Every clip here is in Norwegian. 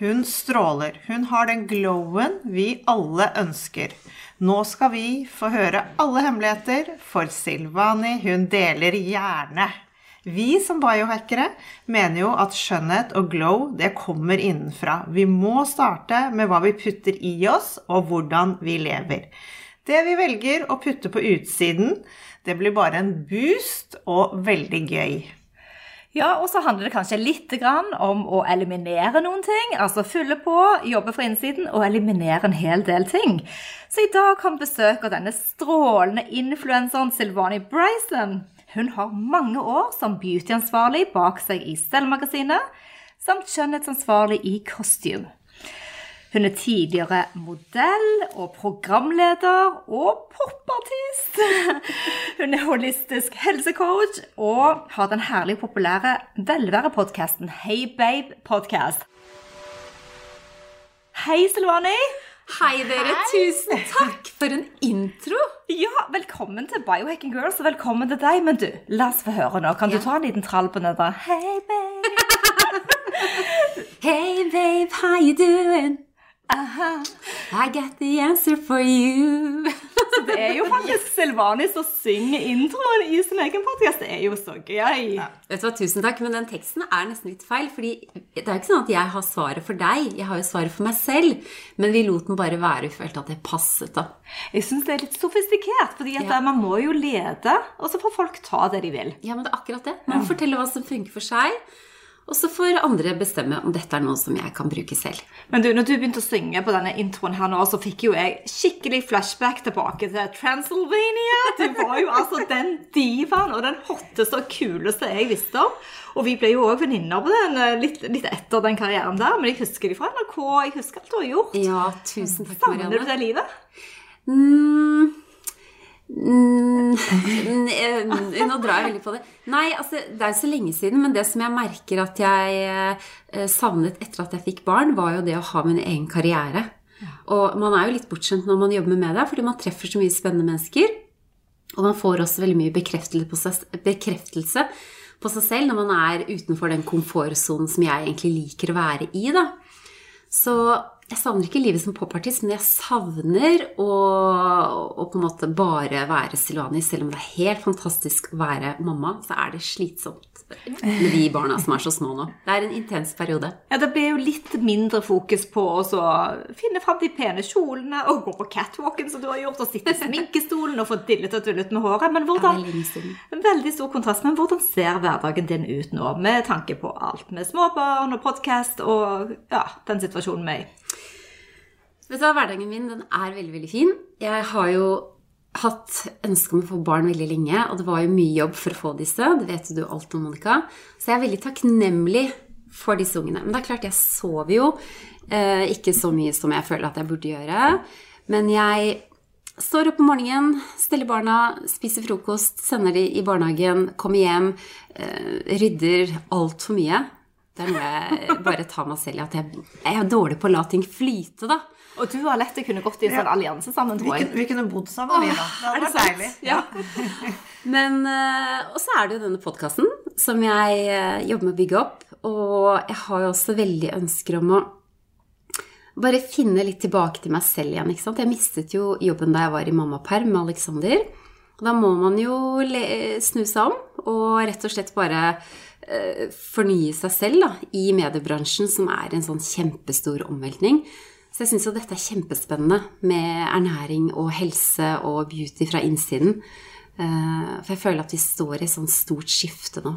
hun stråler. Hun har den glowen vi alle ønsker. Nå skal vi få høre alle hemmeligheter, for Silvani, hun deler gjerne. Vi som biohackere mener jo at skjønnhet og glow, det kommer innenfra. Vi må starte med hva vi putter i oss, og hvordan vi lever. Det vi velger å putte på utsiden, det blir bare en boost og veldig gøy. Ja, og så handler det kanskje litt om å eliminere noen ting. Altså fylle på, jobbe fra innsiden og eliminere en hel del ting. Så i dag kan vi besøk av denne strålende influenseren Silvani Bryson. Hun har mange år som beautyansvarlig bak seg i Stell-magasinet, samt skjønnhetsansvarlig i Costume. Hun er tidligere modell og programleder og popartist. Hun er holistisk helsecoach og har den herlig populære velværepodkasten Hey Babe Podcast. Hei, Silvani. Hei, dere. Hei. Tusen takk for en intro. Ja, velkommen til Biohacking Girls, og velkommen til deg. Men du, la oss få høre nå. Kan du ta en liten trall på det der? Hey, babe. hey, babe, how you doing? Aha. I got the answer for you. Så det er jo faktisk Silvani som synger introen i sin egen podkast. Det er jo så gøy. Ja. Vet du hva, Tusen takk, men den teksten er nesten litt feil. fordi det er jo ikke sånn at jeg har svaret for deg. Jeg har jo svaret for meg selv. Men vi lot den bare være. Vi følte at det passet. da. Jeg syns det er litt sofistikert. fordi at ja. man må jo lede, og så får folk ta det de vil. Ja, men det er akkurat det. Man forteller fortelle hva som funker for seg. Og så får andre bestemme om dette er noe som jeg kan bruke selv. Men du, når du begynte å synge på denne introen her nå, så fikk jo jeg skikkelig flashback tilbake til Transylvania. Du var jo altså den divaen og den hotteste og kuleste jeg visste om. Og vi ble jo òg venninner på den eh, litt, litt, etter den karrieren der. Men jeg husker de fra NRK. Jeg husker alt du har gjort. Ja, tusen takk, Marianne. Savner du det livet? Mm. Mm, nå drar jeg veldig på det. Nei, altså, det er jo så lenge siden. Men det som jeg merker at jeg eh, savnet etter at jeg fikk barn, var jo det å ha min egen karriere. Og man er jo litt bortskjemt når man jobber med media, fordi man treffer så mye spennende mennesker. Og man får også veldig mye bekreftelse på seg, bekreftelse på seg selv når man er utenfor den komfortsonen som jeg egentlig liker å være i. da. Så jeg savner ikke livet som popartist, men jeg savner å, å, på en måte bare være Silvani. Selv om det er helt fantastisk å være mamma, så er det slitsomt med de barna som er så små nå. Det er en intens periode. Ja, Det blir jo litt mindre fokus på å finne fram de pene kjolene og gå på catwalken som du har gjort, og sitte i sminkestolen og få dillet og dullet med håret. Men hvordan, en veldig stor kontrast, men hvordan ser hverdagen din ut nå, med tanke på alt med småbarn og podkast og ja, den situasjonen vi er i? Vet du Hverdagen min den er veldig veldig fin. Jeg har jo hatt ønske om å få barn veldig lenge, og det var jo mye jobb for å få disse. Det vet du alt om, Monica. Så jeg er veldig takknemlig for disse ungene. Men det er klart, jeg sover jo eh, ikke så mye som jeg føler at jeg burde gjøre. Men jeg står opp om morgenen, steller barna, spiser frokost, sender de i barnehagen, kommer hjem, eh, rydder altfor mye. Det er noe jeg bare tar meg selv i at jeg, jeg er dårlig på å la ting flyte, da. Og du har lett kunne gått i en sånn allianse sammen, tror jeg. Vi, kunne bodd sammen, vi, da. Det hadde vært deilig. Ja. Men uh, Og så er det jo denne podkasten som jeg uh, jobber med å bygge opp. Og jeg har jo også veldig ønsker om å bare finne litt tilbake til meg selv igjen. ikke sant? Jeg mistet jo jobben da jeg var i mammaperm med Alexander. Og da må man jo snu seg om og rett og slett bare uh, fornye seg selv da, i mediebransjen, som er en sånn kjempestor omveltning. Så jeg syns jo dette er kjempespennende med ernæring og helse og beauty fra innsiden. Eh, for jeg føler at vi står i et sånt stort skifte nå.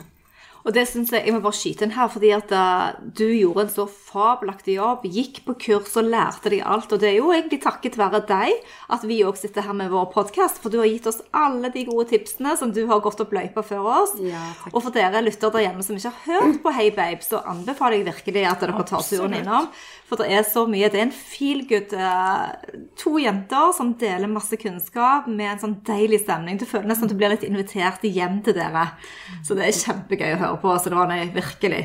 Og det synes jeg, jeg må bare skyte inn her, fordi at uh, du gjorde en så fabelaktig jobb, gikk på kurs og lærte deg alt. Og det er jo egentlig takket være deg at vi òg sitter her med vår podkast, for du har gitt oss alle de gode tipsene som du har gått opp løypa før oss. Ja, og for dere lyttere der hjemme som ikke har hørt på Hey Babe, så anbefaler jeg virkelig at dere tar turen innom. For det er så mye. Det er en feel good uh, To jenter som deler masse kunnskap med en sånn deilig stemning. Du føler nesten at du blir litt invitert hjem til dere. Så det er kjempegøy å høre på. Det var nei, virkelig.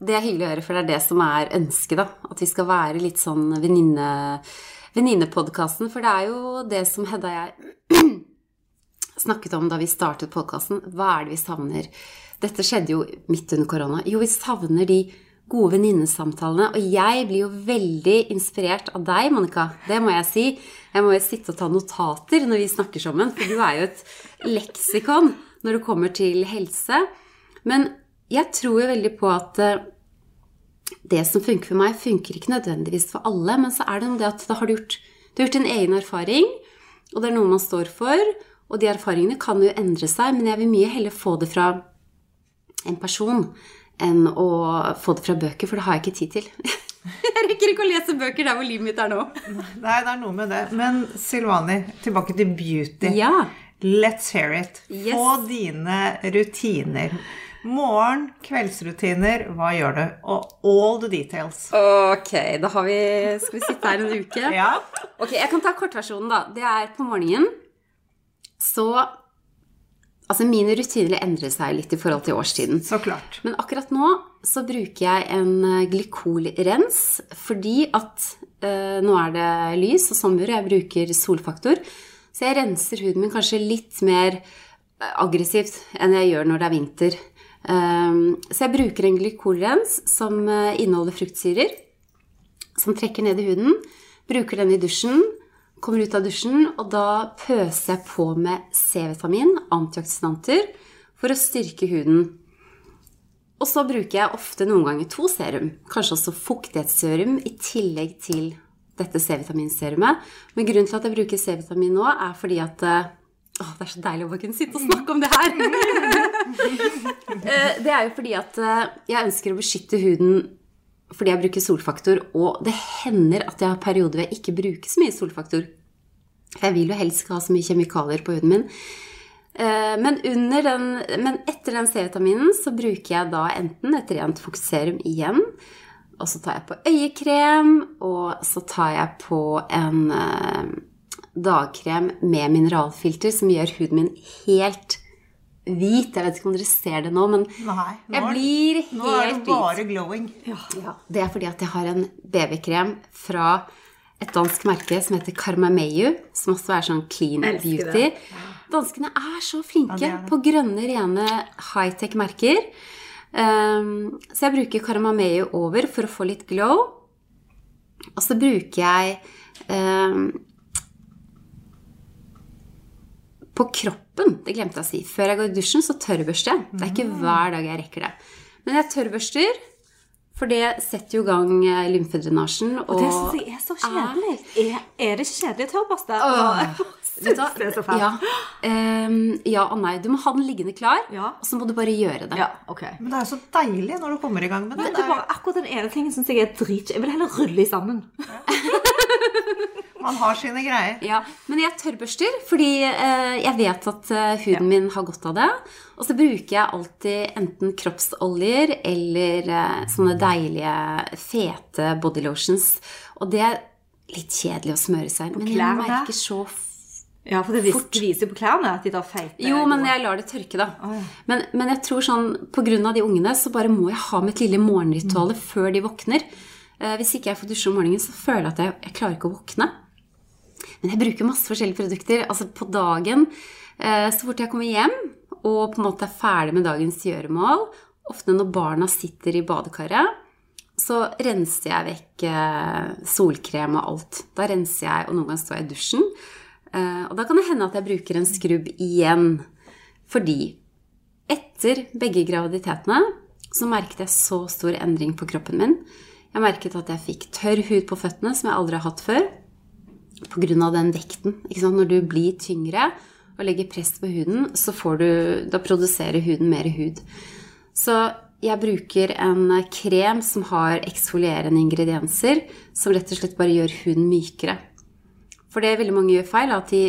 Det er hyggelig å høre, for det er det som er ønsket, da. At vi skal være litt sånn venninne... Venninnepodkasten, for det er jo det som Hedda og jeg snakket om da vi startet podkasten. Hva er det vi savner? Dette skjedde jo midt under korona. Jo, vi savner de gode venninnesamtalene. Og jeg blir jo veldig inspirert av deg, Monica. Det må jeg si. Jeg må jo sitte og ta notater når vi snakker sammen, for du er jo et leksikon når det kommer til helse. Men jeg tror jo veldig på at eh, det som funker for meg, funker ikke nødvendigvis for alle, men så er det noe det at da har du gjort, du har gjort en egen erfaring, og det er noe man står for, og de erfaringene kan jo endre seg, men jeg vil mye heller få det fra en person enn å få det fra bøker, for det har jeg ikke tid til. Jeg rekker ikke å lese bøker der hvor livet mitt er nå. Nei, det er noe med det. Men Silvani, tilbake til beauty. Ja. Let's hear it. Yes. Få dine rutiner. Morgen, kveldsrutiner, hva gjør du? Og all the details. Ok, da har vi Skal vi sitte her en uke? Ja. Ok, jeg kan ta kortversjonen, da. Det er på morgenen. Så Altså, mine rutiner endrer seg litt i forhold til årstiden. Så klart. Men akkurat nå så bruker jeg en eh, glykolrens fordi at eh, nå er det lys og sommer, og jeg bruker solfaktor. Så jeg renser huden min kanskje litt mer eh, aggressivt enn jeg gjør når det er vinter. Um, så jeg bruker en glykolrens som eh, inneholder fruktsyrer, som trekker ned i huden. Bruker den i dusjen. Kommer ut av dusjen, og da pøser jeg på med C-vitamin, antioksidanter, for å styrke huden. Og så bruker jeg ofte noen ganger to serum, kanskje også fuktighetsserum i tillegg til dette C-vitaminserumet. Men grunnen til at jeg bruker C-vitamin nå, er fordi at eh, Åh, det er så deilig å bare kunne sitte og snakke om det her! Eh, det er jo fordi at eh, jeg ønsker å beskytte huden fordi jeg bruker solfaktor, og det hender at jeg har perioder hvor jeg ikke bruker så mye solfaktor. For jeg vil jo helst ikke ha så mye kjemikalier på huden min. Eh, Men, under den, men etter den C-vitaminen så bruker jeg da enten et rent fokuserum igjen, og så tar jeg på øyekrem, og så tar jeg på en dagkrem med mineralfilter som gjør huden min helt hvit. Jeg vet ikke om dere ser det nå, men Nei. Nå jeg blir helt hvit. nå er det hvit. bare glowing. Ja, det er fordi at jeg har en BB-krem fra et dansk merke som heter Karmameyu, som også er sånn clean beauty. det. Danskene er så flinke Ja, det er det. på grønne, rene high-tech merker. Um, så jeg bruker Karmameyu over for å få litt glow. Og så bruker jeg um, På kroppen, det glemte jeg å si. Før jeg går i dusjen, så tørrbørster jeg. Det er ikke hver dag jeg rekker det. Men jeg tørrbørster, for det setter jo i gang eh, lymfedrenasjen. Og, Og det syns jeg er så kjedelig. Er, er det ikke kjedelig å tørrbaste? Du det er så fælt. Ja, Um, ja og nei. Du må ha den liggende klar, Ja. og så må du bare gjøre det. Ja, okay. Men det er jo så deilig når du kommer i gang med det. Men det er bare akkurat den ene tingen syns jeg er dritkjedelig. Jeg vil heller rulle i sammen. man har sine greier. Ja, men jeg tørrbørster fordi eh, jeg vet at eh, huden min har godt av det. Og så bruker jeg alltid enten kroppsoljer eller eh, sånne deilige, fete body lotions. Og det er litt kjedelig å smøre seg inn, men jeg merker så f- Ja, for det vis, det viser jo på klærne at de tar feite Jo, men jeg lar det tørke, da. Ja. men, men jeg tror sånn av de ungene, så bare må jeg ha mitt lille morgenrituale før de våkner. Eh, hvis ikke jeg får dusje om morgenen, så føler jeg at jeg, jeg klarer ikke å våkne. Men jeg bruker masse forskjellige produkter. Altså på dagen, eh, så fort jeg kommer hjem og på en måte er ferdig med dagens gjøremål, ofte når barna sitter i badekaret, så renser jeg vekk eh, solkrem og alt. Da renser jeg, og noen ganger står jeg i dusjen. Eh, og da kan det hende at jeg bruker en skrubb igjen. Fordi etter begge graviditetene så merket jeg så stor endring på kroppen min. Jeg merket at jeg fikk tørr hud på føttene, som jeg aldri har hatt før. Pga. den vekten. Når du blir tyngre og legger press på huden, så du, da produserer huden mer hud. Så jeg bruker en krem som har eksfolierende ingredienser, som rett og slett bare gjør huden mykere. For det veldig mange gjør feil, er at de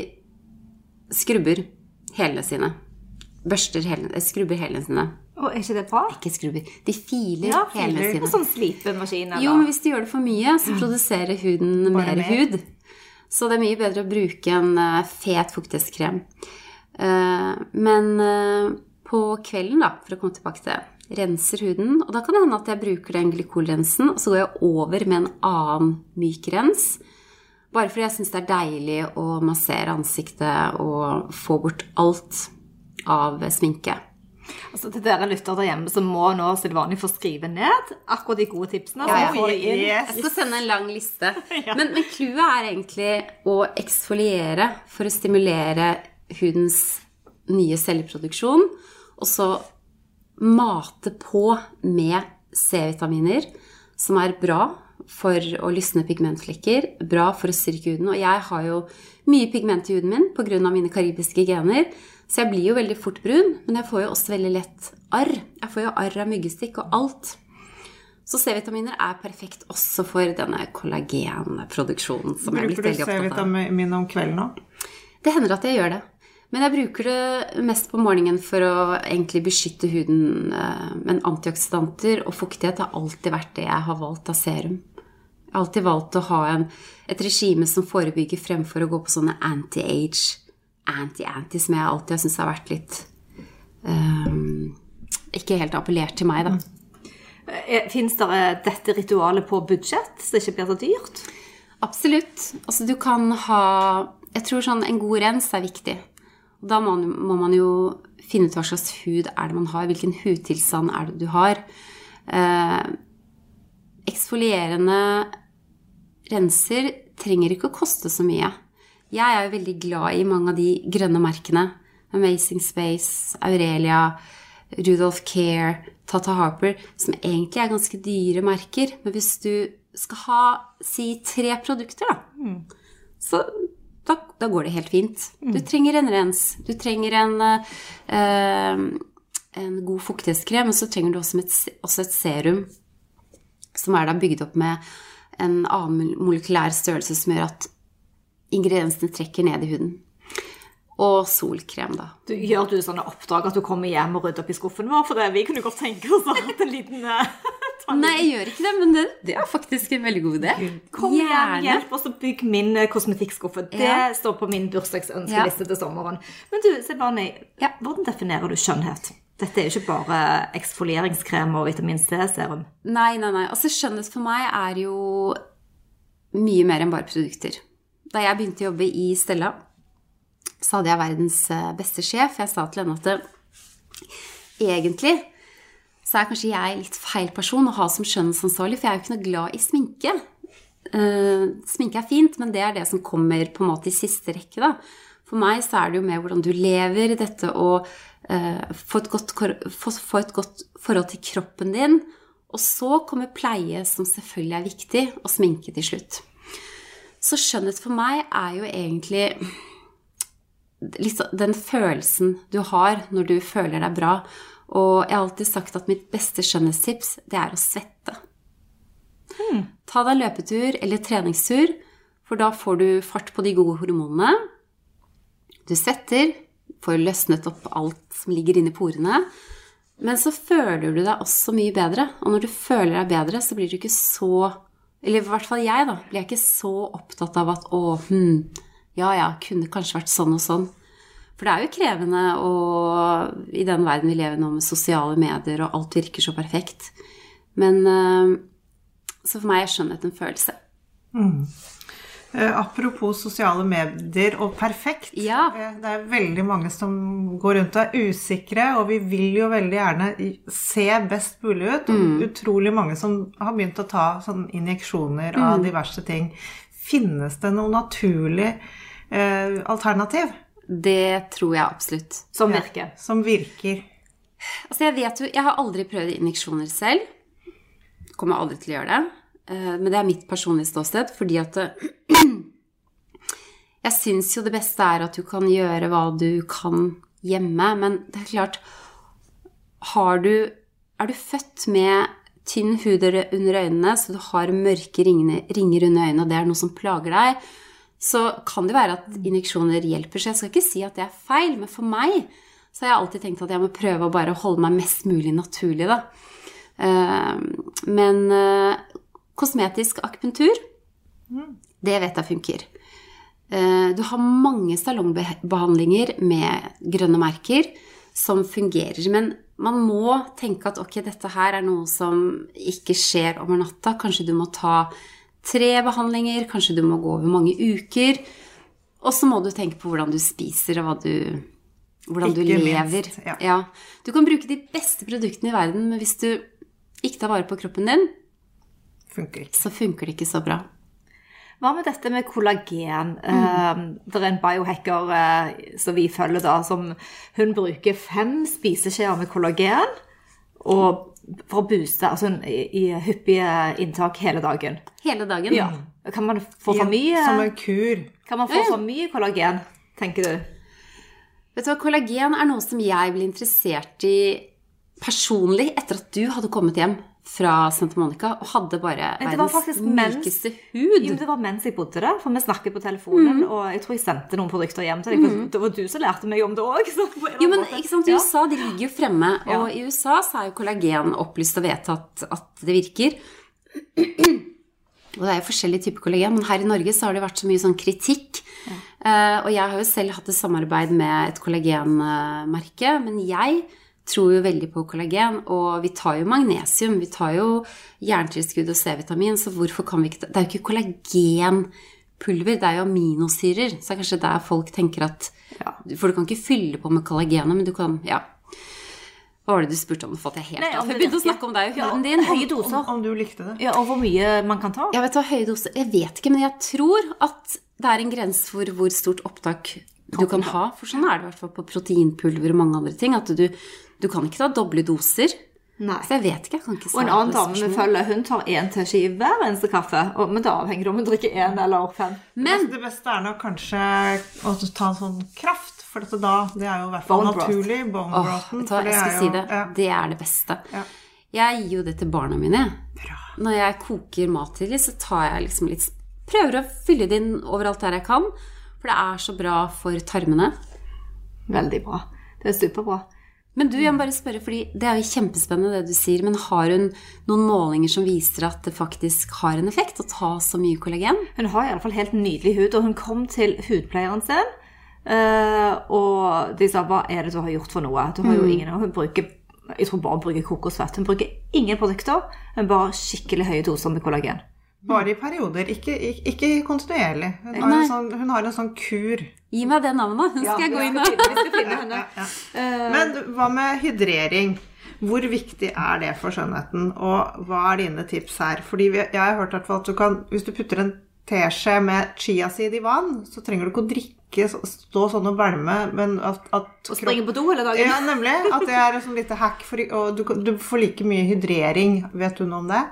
skrubber hælene sine. Børster hælene, eh, skrubber hælene sine. Og er ikke det bra? Ikke skrubber, de filer Ja, hælene filer. sine. På sånn slipemaskin eller Jo, men hvis de gjør det for mye, så produserer huden mm. mer med. hud. Så det er mye bedre å bruke en eh, fet fuktighetskrem. Eh, men på kvelden, da, for å komme tilbake til det, renser huden. Og da kan det hende at jeg bruker den glykolrensen, og så går jeg over med en annen myk rens. Bare fordi jeg syns det er deilig å massere ansiktet og få bort alt av sminke. Altså, til dere lytter der hjemme, så må nå Silvani få skrive ned akkurat de gode tipsene. Ja, ja. så får inn. Yes. Jeg skal sende en lang liste. Men, men clouet er egentlig å eksfoliere for å stimulere hudens nye celleproduksjon. Og så mate på med C-vitaminer, som er bra for å lysne pigmentflekker, bra for å styrke huden. Og jeg har jo mye pigment i huden min pga. mine karibiske gener. Så jeg blir jo veldig fort brun, men jeg får jo også veldig lett arr. Jeg får jo arr av myggstikk og alt. Så C-vitaminer er perfekt også for denne kollagenproduksjonen som jeg er blitt Bruker du veldig opptatt av. C-vitamin om kvelden òg? Det hender at jeg gjør det. Men jeg bruker det mest på morgenen for å egentlig beskytte huden. eh, Men antioksidanter og fuktighet har alltid vært det jeg har valgt av serum. Jeg har alltid valgt å ha en, et regime som forebygger fremfor å gå på sånne anti-age, anti-anti, som jeg alltid har syntes har vært litt um, Ikke helt appellert til meg, da. Fins det eh, dette ritualet på budsjett, så det ikke blir så dyrt? Absolutt. Altså du kan ha Jeg tror sånn en god rens er viktig. Da må, må man jo finne ut hva slags hud er det man har. Hvilken hudtilstand er det du har. Eh, eksfolierende renser trenger ikke å koste så mye. Jeg er jo veldig glad i mange av de grønne merkene. Amazing Space, Aurelia, Rudolph Care, Tata Harper, som egentlig er ganske dyre merker. Men hvis du skal ha si tre produkter, da, så da, da går det helt fint. Du trenger en rens, du trenger en, eh, en god fuktighetskrem, men så trenger du også et, også et serum som er da bygd opp med en annen molekylær størrelse som gjør at ingrediensene trekker ned i huden. Og solkrem, da. Du, gjør du sånne oppdrag at du kommer hjem og rydder opp i skuffen vår? For det, vi kunne godt tenke oss ha en liten eh, Nei, jeg gjør ikke det, men det, det er faktisk en veldig god idé. Kom hjem, hjelp oss å bygge min eh, kosmetikkskuffe. Det Ja. står på min bursdagsønskeliste til sommeren. Men du, Silvani, Ja. hvordan definerer du skjønnhet? Dette er jo ikke bare eksfolieringskrem og vitamin C-serum. Nei, nei, nei. Altså, skjønnhet for meg er jo mye mer enn bare produkter. Da jeg begynte å jobbe i Stella, så hadde jeg verdens eh, beste sjef. Jeg sa til henne at egentlig så er kanskje jeg litt feil person å ha som skjønnhetsansvarlig, for jeg er jo ikke noe glad i sminke. Eh, sminke er fint, men det er det som kommer på en måte i siste rekke, da. For meg så er det jo mer hvordan du lever, dette eh, få, et godt, få, et godt forhold til kroppen din. Og så kommer pleie, som selvfølgelig er viktig, og sminke til slutt. Så skjønnhet for meg er jo egentlig liksom den følelsen du har når du føler deg bra. Og jeg har alltid sagt at mitt beste skjønnhetstips, det er å svette. Ta deg en løpetur eller treningstur, for da får du fart på de gode hormonene. Du svetter, får løsnet opp alt som ligger inni porene. Men så føler du deg også mye bedre. Og når du føler deg bedre, så blir du ikke så Eller i hvert fall jeg, da. Blir jeg ikke så opptatt av at å, hm, ja ja, kunne kanskje vært sånn og sånn. For det er jo krevende og, i den verden vi lever nå med sosiale medier, og alt virker så perfekt. Men eh, Så for meg er skjønnhet en følelse. Eh, apropos sosiale medier og perfekt. Ja. Eh, det er veldig mange som går rundt og er usikre, og vi vil jo veldig gjerne se best mulig ut. Mm. utrolig mange som har begynt å ta injeksjoner Mm. av diverse ting. Finnes det noe naturlig eh, alternativ Det tror jeg absolutt. Som virker. som virker? Altså jeg vet jo, jeg har aldri prøvd injeksjoner selv. Kommer aldri til å gjøre det. Eh, Men det er mitt personlige ståsted, fordi at eh, Jeg syns jo det beste er at du kan gjøre hva du kan hjemme, men det er klart Har du er du født med tynn hud under øynene, så du har mørke ringer under øynene, og det er noe som plager deg, så kan det være at injeksjoner hjelper. Så jeg skal ikke si at det er feil, men for meg så har jeg alltid tenkt at jeg må prøve å bare holde meg mest mulig naturlig, da. Eh, Men kosmetisk akupunktur, det vet jeg funker. Eh, Du har mange salongbehandlinger med grønne merker som fungerer. Men man må tenke at ok, dette her er noe som ikke skjer over natta. Kanskje du må ta tre behandlinger, kanskje du må gå over mange uker. Og så må du tenke på hvordan du spiser, og hva du, hvordan du lever. minst, ja. Ja. Du kan bruke de beste produktene i verden, men hvis du ikke tar vare på kroppen din, Funker ikke. så funker det ikke så bra. Hva med dette med kollagen? Eh, det er en biohacker eh, som vi følger da, som hun bruker fem spiseskjeer med kollagen og for å booste altså i, i hyppige inntak hele dagen. Hele dagen. Ja. Kan man få for mye, Som en kur. kan man få for mye kollagen, tenker du? Vet du hva, Kollagen er noe som jeg ble interessert i personlig etter at du hadde kommet hjem fra Santa Monica og hadde bare verdens mykeste hud. men det var mens jeg bodde der, for vi snakket på telefonen, og jeg tror jeg sendte noen produkter hjem til deg, for det var du som lærte meg om det òg. Jo, men ikke sant, I USA de ligger jo fremme, Ja. og i USA så er jo kollagen opplyst og vedtatt at det virker. Og det er jo forskjellige typer kollagen, men her i Norge så har det vært så mye sånn kritikk. Eh, og jeg har jo selv hatt et samarbeid med et kollagenmerke, men jeg tror jo veldig på kollagen, og vi tar jo magnesium, vi tar jo jerntilskudd og C-vitamin, så hvorfor kan vi ikke ta Det er jo ikke kollagenpulver, det er jo aminosyrer, så det er kanskje der folk tenker at Ja. For du kan ikke fylle på med kollagenet, men du kan Ja. Hva var det du spurte om? Fått jeg helt Nei, av. Jeg begynte å snakke om deg og huden din. høye doser. Om, om du likte det. Ja, og hvor mye man kan ta. Jeg vet hva høye doser Jeg vet ikke, men jeg tror at det er en grense for hvor stort opptak du kan ha. For sånn er det i hvert fall på proteinpulver og mange andre ting. At du, du kan ikke ta doble doser. Nei. Så jeg vet ikke. Jeg kan ikke Og en annen dame vi følger, hun tar én teskje i hver eneste kaffe. Og, men det avhenger om hun drikker én eller fem. Men Altså, det beste er nok kanskje å ta en sånn kraft, for dette da, det er jo i hvert fall Bone naturlig. Bone oh, for det jeg er jo, si det. Ja. Det er det beste. Ja. Jeg gir jo det til barna mine. Bra. Når jeg koker mat til dem, så tar jeg liksom litt Prøver å fylle det inn overalt der jeg kan. For det er så bra for tarmene. Veldig bra. Det er superbra. Men du, jeg må bare spørre, fordi det er jo kjempespennende det du sier, men har hun noen målinger som viser at det faktisk har en effekt å ta så mye kollagen? Hun har i alle fall helt nydelig hud, og hun kom til hudpleieren sin. eh, og de sa 'hva er det du har gjort for noe'? Du har jo ingen, og hun bruker jeg tror bare hun bruker kokosfett. Hun bruker ingen produkter, men bare skikkelig høye doser med kollagen. Bare i perioder, ikke, ikke, kontinuerlig. Hun har, en sånn, hun har en sånn kur. Gi meg det navnet, så skal jeg gå inn og ja. Men hva med hydrering? Hvor viktig er det for skjønnheten, og hva er dine tips her? Fordi vi, jeg har hørt at du kan, hvis du putter en teskje med chiaseed i vann, så trenger du ikke å drikke, stå sånn og velme men at, at Og springe på do hele dagen. Ja, nemlig. At det er et sånn lite hack, for, og du, du får like mye hydrering. Vet du noe om det?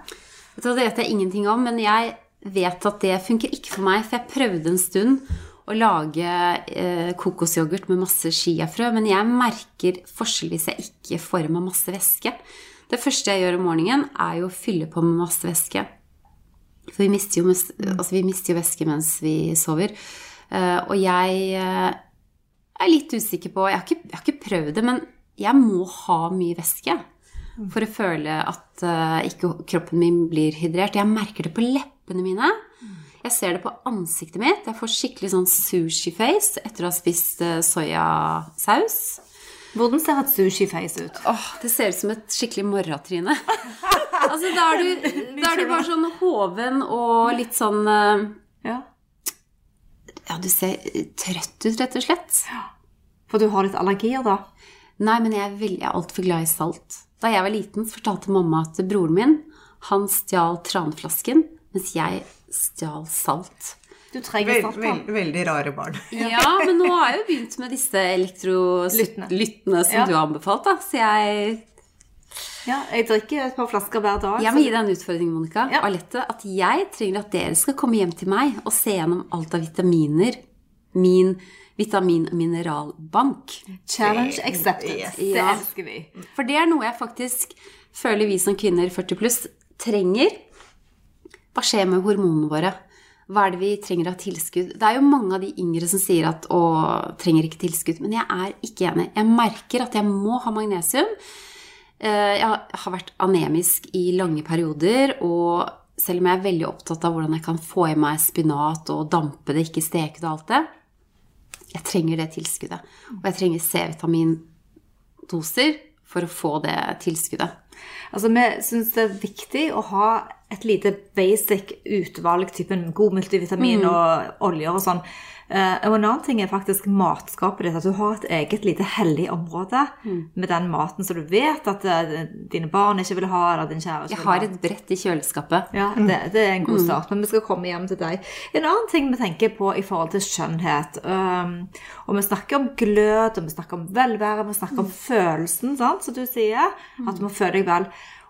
Det vet jeg ingenting om, men jeg vet at det funker ikke for meg. For jeg prøvde en stund å lage eh, kokosyoghurt med masse chiafrø, men jeg merker forskjell hvis jeg ikke får i meg masse væske. Det første jeg gjør om morgenen, er jo å fylle på med masse væske. For vi mister jo, altså vi mister jo væske mens vi sover. Eh, og jeg eh, er litt usikker på jeg har, ikke, jeg har ikke prøvd det, men jeg må ha mye væske for å føle at uh, ikke kroppen min blir hydrert. Jeg merker det på leppene mine. Jeg ser det på ansiktet mitt. Jeg får skikkelig sånn sushi-face etter å ha spist eh, soyasaus. Hvordan ser et sushi-face ut? Åh, det ser ut som et skikkelig morratryne. altså, da er, du, da er du bare sånn hoven og litt sånn uh, Ja. Ja, du ser trøtt ut, rett og slett. For du har litt allergier, da? Nei, men jeg er, veldig- jeg er altfor glad i salt. Da jeg var liten, så fortalte mamma at broren min han stjal tranflasken, mens jeg stjal salt. Du trenger salt. vel, veld, veldig rare barn. Ja, men nå har jeg jo begynt med disse elektrolyttene som Ja. du har anbefalt, da. Så jeg, Ja, jeg drikker et par flasker hver dag. jeg må gi deg en utfordring, Monica. Ja. Alette, at jeg trenger at dere skal komme hjem til meg og se gjennom alt av vitaminer. Min vitamin- og mineralbank. Challenge accepted. Yes. Det Ja. elsker vi. For det er noe jeg faktisk føler vi som kvinner 40 pluss trenger. Hva skjer med hormonene våre? Hva er det vi trenger av tilskudd? Det er jo mange av de yngre som sier at å, trenger ikke tilskudd. Men jeg er ikke enig. Jeg merker at jeg må ha magnesium. Eh, jeg har vært anemisk i lange perioder, og selv om jeg er veldig opptatt av hvordan jeg kan få i meg spinat og dampe det, ikke steke det og alt det, jeg trenger det tilskuddet. Og jeg trenger C-vitamindoser for å få det tilskuddet. Altså, Vi syns det er viktig å ha et lite basic utvalg, typen god multivitamin og oljer og sånn. Eh, og en annen ting er faktisk matskapet ditt. At du har et eget lite hellig område med den maten som du vet at eh, dine barn ikke vil ha, eller din kjære Jeg har et brett i kjøleskapet. ja, det, det er en god start, men vi skal komme hjem til deg. En annen ting vi tenker på i forhold til skjønnhet um, Og vi snakker om glød, og vi snakker om velvære, vi snakker om følelsen, sant, som du sier. At du må føle deg vel.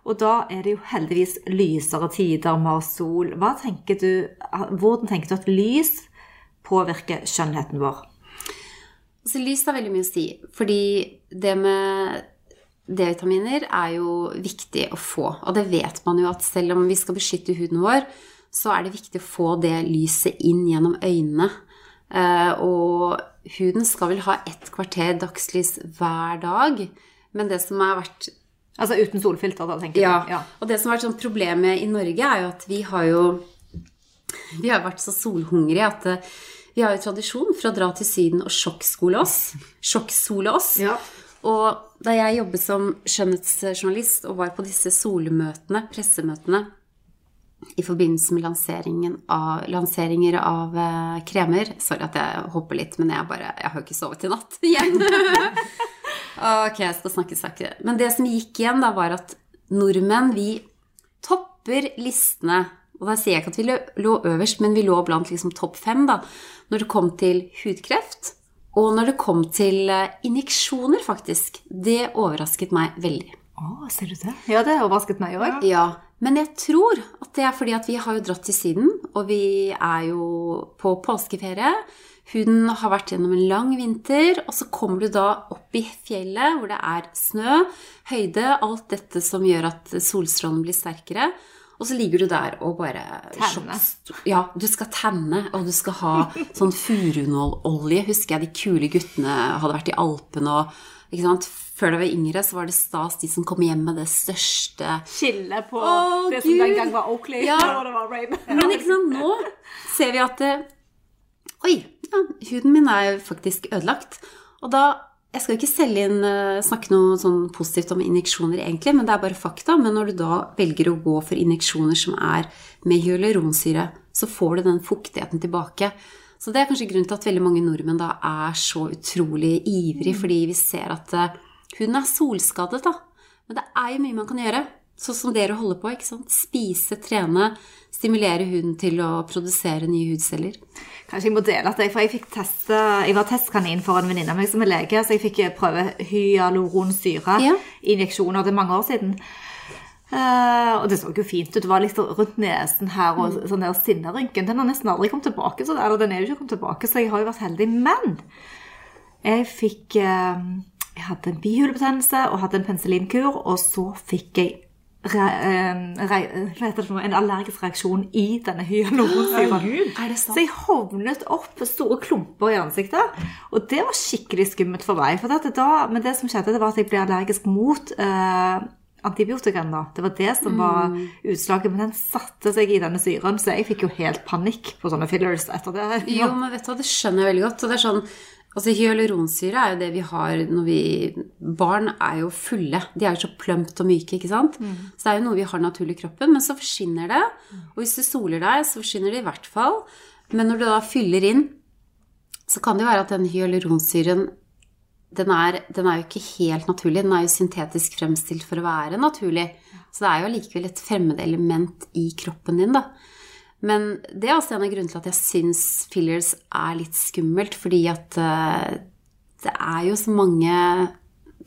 Og da er det jo heldigvis lysere tider, mer sol. Tenker du, hvordan tenker du at lys påvirker skjønnheten vår? Altså, lys har veldig mye å si, fordi det med D-vitaminer er jo viktig å få. Og det vet man jo at selv om vi skal beskytte huden vår, så er det viktig å få det lyset inn gjennom øynene. Eh, og huden skal vel ha ett kvarter dagslys hver dag. Men det som har vært Altså uten solfilter, da, tenker ja, du? Ja. Og det som har vært sånn problemet i Norge, er jo at vi har jo Vi har vært så solhungrige at eh, vi har jo tradisjon for å dra til Syden og sjokkskole oss. Sjokksole oss. Ja. Og da jeg jobbet som skjønnhetsjournalist og var på disse solmøtene, pressemøtene, i forbindelse med lanseringen av, lanseringer av eh, kremer Sorry at jeg hopper litt, men jeg, bare, jeg har jo ikke sovet i natt igjen. Ok, jeg skal snakke sakte. Men det som gikk igjen, da, var at nordmenn, vi topper listene. Og da sier jeg ikke at vi lå- lå øverst, men vi lå blant liksom topp fem da, når det kom til hudkreft. Og når det kom til eh, injeksjoner, faktisk. Det overrasket meg veldig. Å, ser du det? Ja, det overrasket meg òg. Ja, men jeg tror at det er fordi at vi har jo dratt til Syden, og vi er jo på påskeferie. Huden har vært gjennom en lang vinter, og så kommer du da opp i fjellet hvor det er snø, høyde, alt dette som gjør at solstrålen blir sterkere. Og så ligger du der og bare Tenne. Ja, du skal tenne, og du skal ha sånn furunålolje. Husker jeg de kule guttene hadde vært i Alpene og ikke sant? Før det var yngre, så var det stas de som kom hjem med det største Skillet på Å, det som den gang var Oakley, Ja. og det var. Men ikke sant, nå ser vi at det... Oi, ja, huden min er faktisk ødelagt. Og da Jeg skal ikke selge inn, eh, snakke noe sånn positivt om injeksjoner, egentlig, men det er bare fakta. Men når du da velger å gå for injeksjoner som er med hyaluronsyre, så får du den fuktigheten tilbake. Så det er kanskje grunnen til at veldig mange nordmenn da er så utrolig ivrig, fordi vi ser at eh, huden er solskadet, da. Men det er jo mye man kan gjøre. Sånn som dere holder på. ikke sant? Spise, trene, stimulere huden til å produsere nye hudceller. Kanskje jeg må dele at jeg, for jeg fikk teste, jeg var testkanin for en venninne av meg som er lege, så jeg fikk prøve hyaluronsyre Ja. injeksjoner det er mange år siden. Uh, og det så jo fint ut. Det var litt rundt nesen her og sånn der sinnerynken. Den har nesten aldri kommet tilbake, så, eller den er jo ikke kommet tilbake, så jeg har jo vært heldig. Men jeg fikk uh, Jeg hadde en bihulebetennelse og hadde en penicillinkur, og så fikk jeg re, re, noe? en allergisk reaksjon i denne hyaluronsyren. Så jeg hovnet opp store klumper i ansiktet. Og det var skikkelig skummelt for meg. For det, da, men det som skjedde, det var at jeg ble allergisk mot eh, antibiotikaen. da. Det var det som var utslaget. Men den satte seg i denne syren, så jeg fikk jo helt panikk på sånne fillers etter det. Jo, men vet du hva, det skjønner jeg veldig godt. Og det er sånn, altså Hyaluronsyre er jo det vi har når vi Barn er jo fulle. De er jo så plumpt og myke, ikke sant. Så det er jo noe vi har naturlig i kroppen. Men så forsvinner det. Og hvis du soler deg, så forsvinner det i hvert fall. Men når du da fyller inn, så kan det jo være at den hyaluronsyren den er, den er jo ikke helt naturlig. Den er jo syntetisk fremstilt for å være naturlig. Så det er jo allikevel et fremmed element i kroppen din, da. Men det er også en av grunnene til at jeg syns fillers er litt skummelt, fordi at eh, det er jo så mange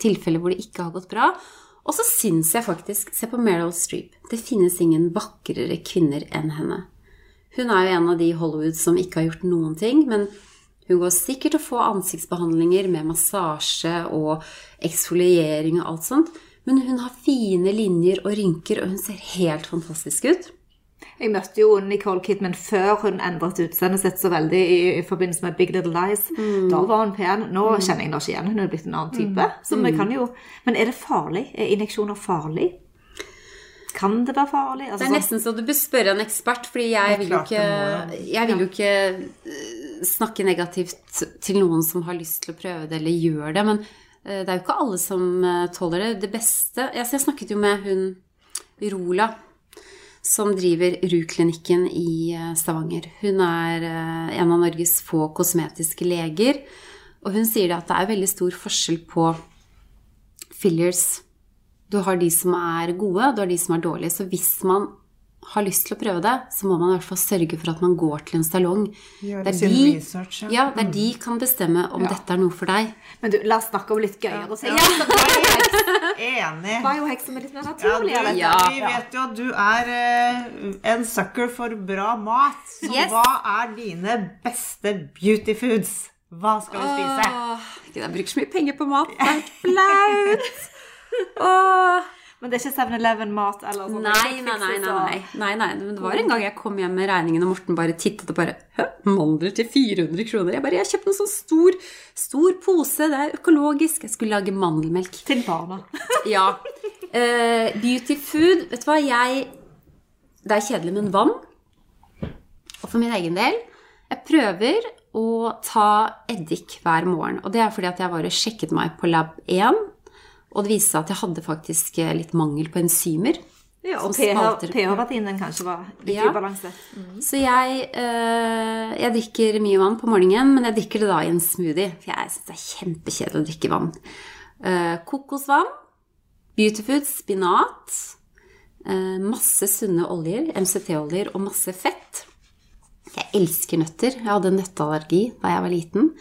tilfeller hvor det ikke har gått bra. Og så syns jeg faktisk Se på Meryl Streep. Det finnes ingen vakrere kvinner enn henne. Hun er jo en av de i Hollywood som ikke har gjort noen ting, men hun går sikkert til å få ansiktsbehandlinger med massasje og eksfoliering og alt sånt. Men hun har fine linjer og rynker, og hun ser helt fantastisk ut. Jeg møtte jo Nicole Kidman før hun endret utseendet sitt så veldig i, i forbindelse med Big Little Lies. Da var hun pen. Nå kjenner jeg henne ikke igjen. Hun er blitt en annen type. Så vi kan jo Men er det farlig? Er injeksjoner farlig? Kan det være farlig? Altså, Det er nesten så du bør spørre en ekspert, fordi jeg vil jo ikke, jeg vil jo ikke eh, snakke negativt til noen som har lyst til å prøve det eller gjør det. Men eh, det er jo ikke alle som eh, tåler det. Det beste Jeg snakket jo med hun Rola, som driver RU-klinikken i eh, Stavanger. Hun er eh, en av Norges få kosmetiske leger. Og hun sier at det er veldig stor forskjell på fillers. Du har de som er gode, og du har de som er dårlige. Så hvis man har lyst til å prøve det, så må man i hvert fall sørge for at man går til en salong. Gjør Der sin de, research, ja. ja, der de kan bestemme om dette er noe for deg. Men du, la oss snakke om litt gøyere ting. Enig. Biohex som er litt mer Ja, naturlig. du. Ja. Vi vet jo at du er eh, en sucker for bra mat. Så Yes. hva er dine beste beauty foods? Hva skal du spise? Åh, jeg bruker så mye penger på mat. Det er helt flaut. Åh. Men det er ikke 7-Eleven-mat eller sånn? Nei, nei, nei, nei, nei, nei. Men det var en gang jeg kom hjem med regningen, og Morten bare tittet og bare Hø? Mandler til 400 kroner? Jeg bare, jeg kjøpte en sånn stor, stor pose. Det er økologisk. Jeg skulle lage mandelmelk. Til barna. Ja. Uh, beauty food Vet du hva, jeg Det er kjedelig, men vann. Og for min egen del Jeg prøver å ta eddik hver morgen. Og det er fordi at jeg bare sjekket meg på lab 1. Og det viste seg at jeg hadde faktisk eh, litt mangel på enzymer. Ja, og pH-verdien kanskje var litt Ja. ubalanse. Så jeg, eh, jeg drikker mye vann på morgenen, men jeg drikker det da i en smoothie. For jeg syns det er kjempekjedelig å drikke vann. Eh, kokosvann, beautyfood, spinat, eh, masse sunne oljer, MCT-oljer og masse fett. Jeg elsker nøtter. Jeg hadde nøtteallergi da jeg var liten.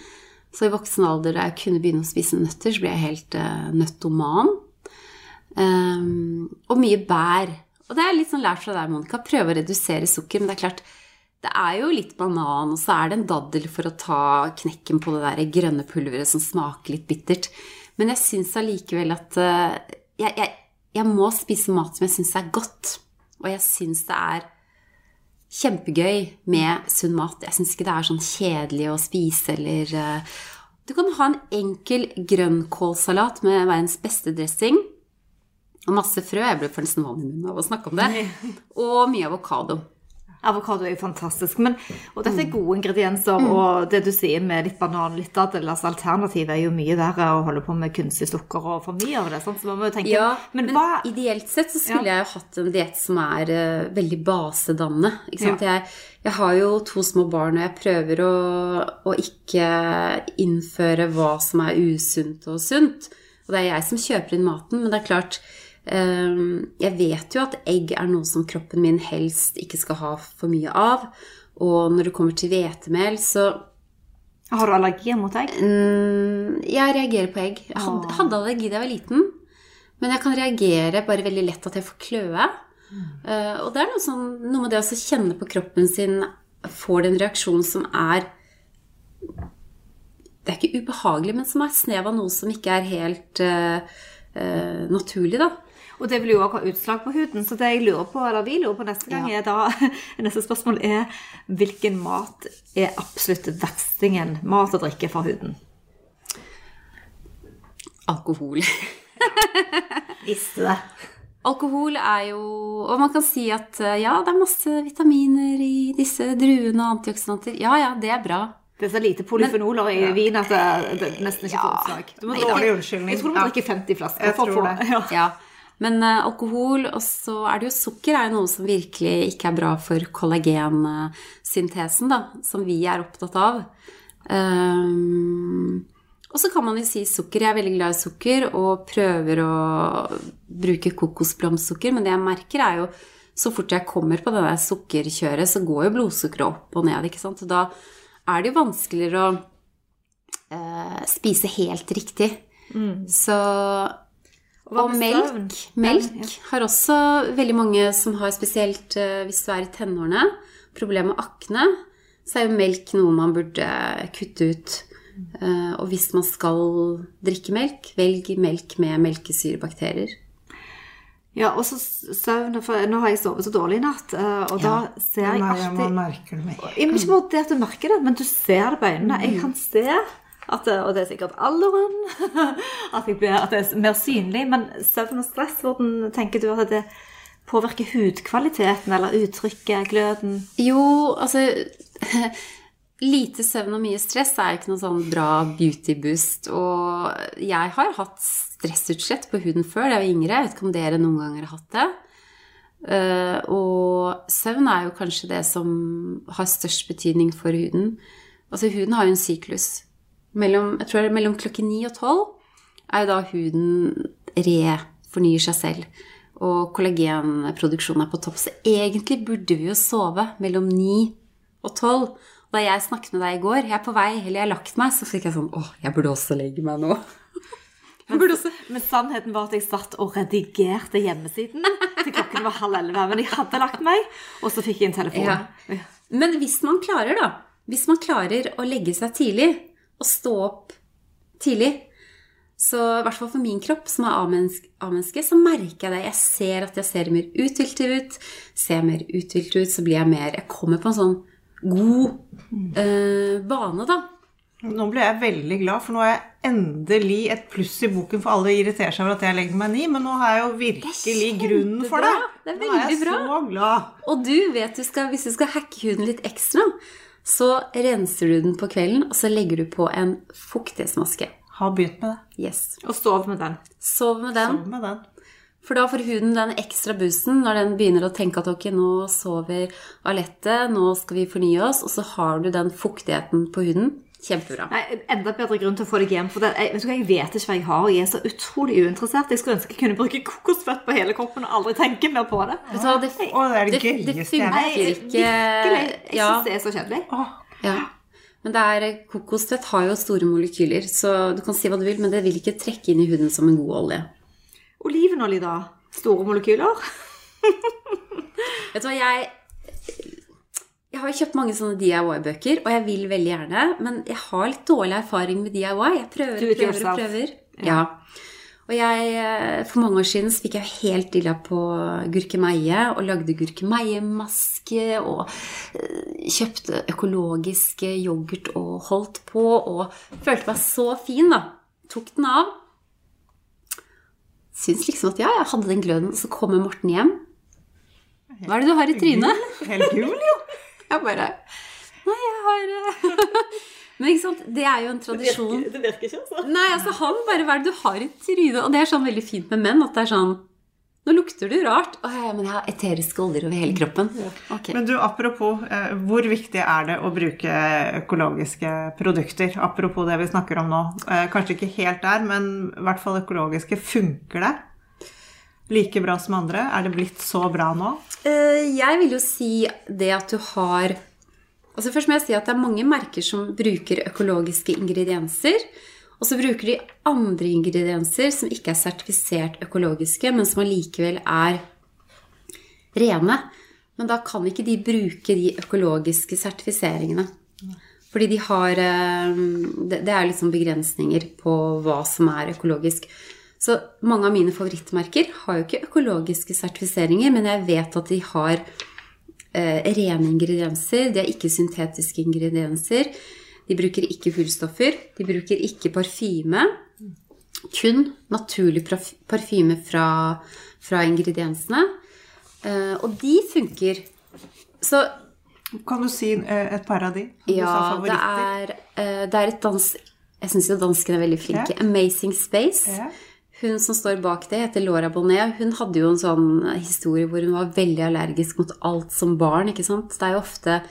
Så i voksen alder da jeg kunne begynne å spise nøtter, så ble jeg helt uh, nøttoman. Um, og mye bær. Og det er litt sånn lært fra deg, Monica. Prøve å redusere sukker. Men det er klart, det er jo litt banan, og så er det en daddel for å ta knekken på det der grønne pulveret som smaker litt bittert. Men jeg syns allikevel at uh, jeg, jeg, jeg må spise mat som jeg syns er godt. Og jeg syns det er kjempegøy med sunn mat. Jeg syns ikke det er sånn kjedelig å spise eller uh, Du kan ha en enkel grønnkålsalat med verdens beste dressing. Og masse frø. Jeg ble for nesten vann i munnen av å snakke om det. Og mye avokado. Avokado er jo fantastisk. Men, og dette er Mm. gode ingredienser, og det du sier med litt banan, litt daddel altså Alternativet er jo mye verre å holde på med kunstig sukker og for mye av det. Sant? Så man må jo tenke Ja, Men, men, hva ideelt sett så skulle jeg jo hatt en diett som er uh, veldig basedannende. Sant? Jeg, jeg har jo to små barn, og jeg prøver å, å ikke innføre hva som er usunt og sunt. Og det er jeg som kjøper inn maten, men det er klart Jeg vet jo at egg er noe som kroppen min helst ikke skal ha for mye av. Og når det kommer til hvetemel, så Har du allergier mot egg? Mm, jeg reagerer på egg. Jeg hadde, allergi da jeg var liten. Men jeg kan reagere bare veldig lett at jeg får kløe. Eh, og det er noe, sånn, noe med det å kjenne på kroppen sin Får den reaksjon som er Det er ikke ubehagelig, men som er snev av noe som ikke er helt uh, naturlig, da. Og det vil jo også ha utslag på huden. Så det jeg lurer på, eller vi lurer på neste gang, er da Neste spørsmål er hvilken mat er absolutt verstingen, mat og drikke for huden? Alkohol. Visste det. Alkohol er jo Og man kan si at eh, ja, det er masse vitaminer i disse druene og antioksidanter. Ja, ja, det er bra. Det er så lite polyfenoler i vin at det, nesten ikke får Ja. utslag. Du må Dårlig unnskyldning. Jeg tror du må drikke 50 flasker Jeg for å tror få det. Ja. Ja. Men eh, alkohol, og så er det jo sukker, er jo noe som virkelig ikke er bra for kollagensyntesen, da, som vi er opptatt av. Um, og så kan man jo si sukker. Jeg er veldig glad i sukker og prøver å bruke kokosblomstsukker, men det jeg merker, er jo så fort jeg kommer på det der sukkerkjøret, så går jo blodsukkeret opp og ned, ikke sant. Og da er det jo vanskeligere å uh, spise helt riktig. Så hva og melk. Melk har også veldig mange som har spesielt eh, hvis du er i tenårene, problemer med akne, så er jo melk noe man burde kutte ut. Eh, og hvis man skal drikke melk, velg melk med melkesyrebakterier. Ja, og så søvn For nå har jeg sovet så dårlig i natt, og ja. da ser jeg Nei, alltid man merker det med en gang. Ikke bare det at du merker det, men du ser det på øynene. Jeg kan se at Og det er sikkert alderen. At, blir, at det er mer synlig. Men søvn og stress, hvordan tenker du at det påvirker hudkvaliteten eller uttrykket, gløden? Jo, altså Lite søvn og mye stress er ikke noe sånn bra beauty boost. Og jeg har hatt stressutslett på huden før jeg var yngre. Jeg vet ikke om dere noen ganger har hatt det. Eh, og søvn er jo kanskje det som har størst betydning for huden. Altså huden har jo en syklus. Mellom, jeg tror det er mellom klokken ni og tolv er jo da huden refornyer seg selv. Og kollagenproduksjonen er på topp. Så egentlig burde vi jo sove mellom ni og tolv. Da jeg snakket med deg i går, jeg er på vei, eller jeg har lagt meg, så fikk jeg sånn Åh, jeg burde også legge meg nå. Men, Men sannheten var at jeg satt og redigerte hjemmesiden til klokken var halv elleve. Men jeg hadde lagt meg, og så fikk jeg en telefon. Ja. Men hvis man klarer, da Hvis man klarer å legge seg tidlig og stå opp tidlig så i hvert fall for min kropp, som er A-menneske, så merker jeg det. Jeg ser at jeg ser mer uthvilt ut. Ser jeg mer uthvilt ut, så blir jeg mer Jeg kommer på en sånn god eh, bane, da. Nå ble jeg veldig glad, for nå har jeg endelig et pluss i boken for alle irriterer seg over at jeg legger meg ni, men nå har jeg jo virkelig grunnen for det. Det er Nå er jeg bra. så glad. Og du vet du skal, hvis du skal hacke huden litt ekstra, så renser du den på kvelden, og så legger du på en fuktighetsmaske. Har begynt med det. Yes. Og sov med den. Sov med den. Sov med den. For da får huden den ekstra boosten når den begynner å tenke at ok, nå sover Alette, nå skal vi fornye oss, og så har du den fuktigheten på huden. Kjempebra. Nei, Enda bedre grunn til å få deg hjem. For det, jeg, vet du hva, jeg vet ikke hva jeg har, og jeg er så utrolig uinteressert. Jeg skulle ønske jeg kunne bruke kokosfett på hele kroppen og aldri tenke mer på det. Ja. det, det det det, det funker ikke Virkelig. Jeg ja, syns det er så kjedelig. Ja. Men det er, kokosfett har jo store molekyler, så du kan si hva du vil, men det vil ikke trekke inn i huden som en god olje. Olivenolje, da? Store molekyler? Vet du hva, jeg Jeg har kjøpt mange sånne DIY-bøker, og jeg vil veldig gjerne, men jeg har litt dårlig erfaring med DIY. Jeg prøver og prøver og prøver. Ja. Og jeg, eh, for mange år siden så fikk jeg helt dilla på gurkemeie, og lagde gurkemeiemaske, og eh, kjøpte økologisk yoghurt og holdt på, og følte meg så fin, da. Tok den av. Syns liksom at ja, jeg hadde den gløden, og så kommer Morten hjem. Hva er det du har i trynet? Helt gul, jo. Jeg bare Nei, jeg har eh, Men ikke sant, det er jo en tradisjon. Det virker ikke, altså. Nei, altså han bare Hva er det du har i trynet? Og det er sånn veldig fint med menn at det er sånn Nå lukter du rart. Å ja, men jeg har eteriske oljer over hele kroppen. Okay. Men du, apropos, eh, hvor viktig er det å bruke økologiske produkter? Apropos det vi snakker om nå. Eh, kanskje ikke helt der, men i hvert fall økologiske. Funker det? Like bra som andre? Er det blitt så bra nå? Eh, Jeg vil jo si det at du har Altså Først må jeg si at det er mange merker som bruker økologiske ingredienser. Og så bruker de andre ingredienser som ikke er sertifisert økologiske, men som allikevel er rene. Men da kan ikke de bruke de økologiske sertifiseringene. Fordi de har eh, Det er liksom begrensninger på hva som er økologisk. Så mange av mine favorittmerker har jo ikke økologiske sertifiseringer, men jeg vet at de har eh, rene ingredienser. De har ikke syntetiske ingredienser. De bruker ikke fullstoffer. De bruker ikke parfyme. Kun naturlig parfyme fra, fra ingrediensene. Eh, og de funker. Så Kan du si eh, et par av de? ja, det er, eh, det er et dans... Jeg syns jo danskene er veldig flinke. Amazing Space. Ja. Hun som står bak det, heter Laura Bonnet. Hun hadde jo en sånn historie hvor hun var veldig allergisk mot alt som barn. ikke sant? Det er jo ofte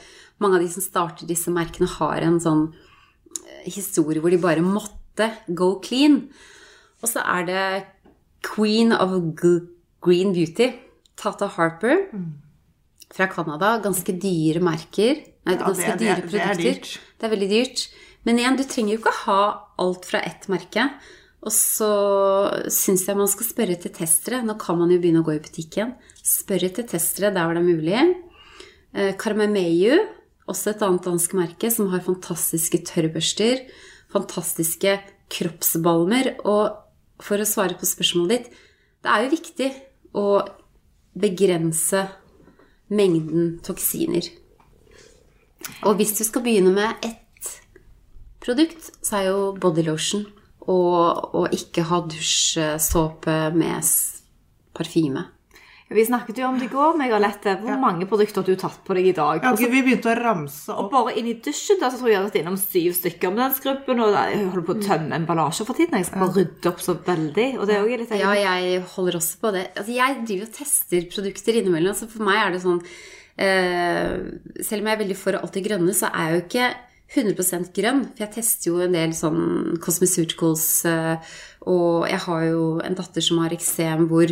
Mange av de som starter disse merkene, har en sånn eh, historie hvor de bare måtte go clean. Og så er det Queen of Green Beauty, Tata Harper fra Canada. Ganske dyre merker. Nei, Ja, ganske det- det produkter. det er dyrt. Det er veldig dyrt. Men igjen, du trenger jo ikke ha alt fra ett merke. Og så syns jeg man skal spørre til testere. Nå kan man jo begynne å gå i butikken. Spørre til testere der hvor det er mulig. Eh, Karmameyu, også et annet dansk merke, som har fantastiske tørrbørster. Fantastiske kroppsbalmer. Og for å svare på spørsmålet ditt, det er jo viktig å begrense mengden toksiner. Og hvis du skal begynne med ett produkt, så er jo bodylotion og, og ikke ha dusjsåpe med parfyme. Vi snakket jo om det i går, meg og Lette. Hvor mange produkter har du tatt på deg i dag? Ja, vi begynte å ramse opp. og bare inn i dusjen der så tror jeg jeg har vært innom syv stykker med den skrubben. Og jeg holder på å tømme emballasje for tiden. Jeg skal bare rydde opp så veldig. Og det er også litt Ja, jeg holder også på det. Altså, jeg driver og tester produkter innimellom. Så for meg er det sånn eh, Selv om jeg er veldig for alt det grønne, så er jeg jo ikke 100% grønn. For jeg tester jo en del sånn cosmeceuticals, eh, og jeg har jo en datter som har eksem hvor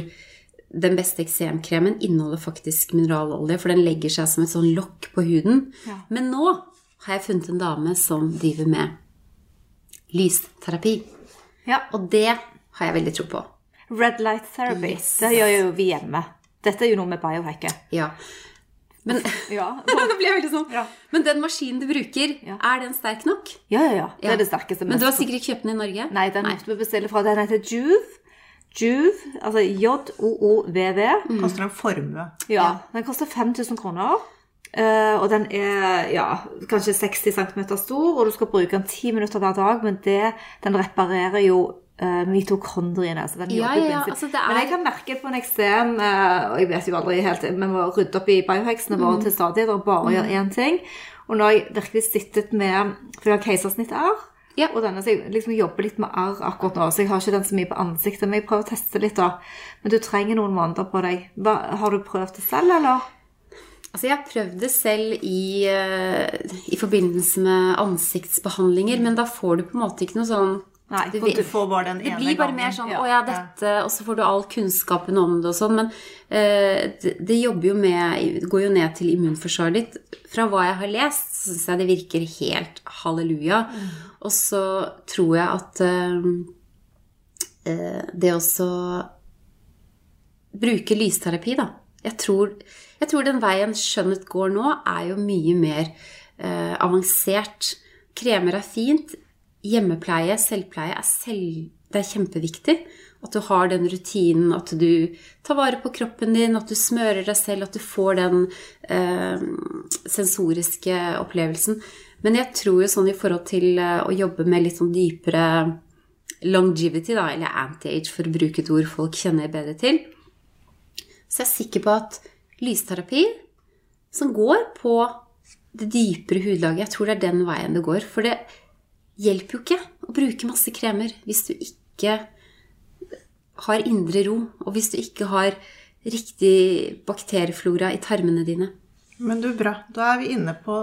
den beste eksemkremen inneholder faktisk mineralolje, for den legger seg som et sånn lokk på huden. Ja. Men nå har jeg funnet en dame som driver med lysterapi. Ja. Og det har jeg veldig tro på. Red light therapy. Yes. Det gjør jo vi hjemme. Dette er jo noe med biohacket. Ja. Men Ja. Nå blir jeg veldig sånn. Ja. Men den maskinen du bruker, Ja. er den sterk nok? Ja, ja, ja. Det er det sterkeste. Men du har sikkert ikke kjøpt den i Norge? Nei, den måtte vi bestille fra. Den heter Juve. Juve, altså J-O-O-V-V. Koster en formue. Ja, den koster 5000 kroner. eh, og den er ja, kanskje 60 cm stor, og du skal bruke den 10 minutter hver dag. Men det, den reparerer jo uh, mitokondriene. Så den Ja, ja, ja, altså det Men jeg er- kan merke på en eksem, uh, og jeg vet jo aldri helt Vi må rydde opp i bioheksene Mm. våre til stadighet og bare gjøre én ting. Og nå har jeg virkelig sittet med For jeg har keisersnittarr. Ja. Og denne, så jeg liksom jobber litt med arr akkurat nå, så jeg har ikke den så mye på ansiktet. Men jeg prøver å teste litt, da. Men du trenger noen måneder på deg. Hva, har du prøvd det selv, eller? Altså, jeg har prøvd det selv i, eh, i forbindelse med ansiktsbehandlinger, men da får du på en måte ikke noe sånn Nei, det, Du får bare den ene gangen. det blir bare gangen. mer sånn Ja. 'Å ja, dette' Og så får du all kunnskapen om det og sånn. Men uh, det, det jobber jo med Det går jo ned til immunforsvaret ditt. Fra hva jeg har lest, så syns jeg det virker helt halleluja. Og så tror jeg at uh, eh, det også bruke lysterapi, da. Jeg tror, jeg tror den veien skjønnet går nå, er jo mye mer avansert. Kremer er fint. Hjemmepleie, selvpleie, er, selv, det er kjempeviktig. At du har den rutinen, at du tar vare på kroppen din, at du smører deg selv, at du får den eh, sensoriske opplevelsen. Men jeg tror jo sånn i forhold til eh, å jobbe med litt sånn dypere longevity, da, eller anti-age, for å bruke et ord folk kjenner bedre til, så jeg er sikker på at lysterapi, som går på det dypere hudlaget Jeg tror det er den veien det går. For det hjelper jo ikke å bruke masse kremer hvis du ikke har indre ro, og hvis du ikke har riktig bakterieflora i tarmene dine. Men du, bra. Da er vi inne på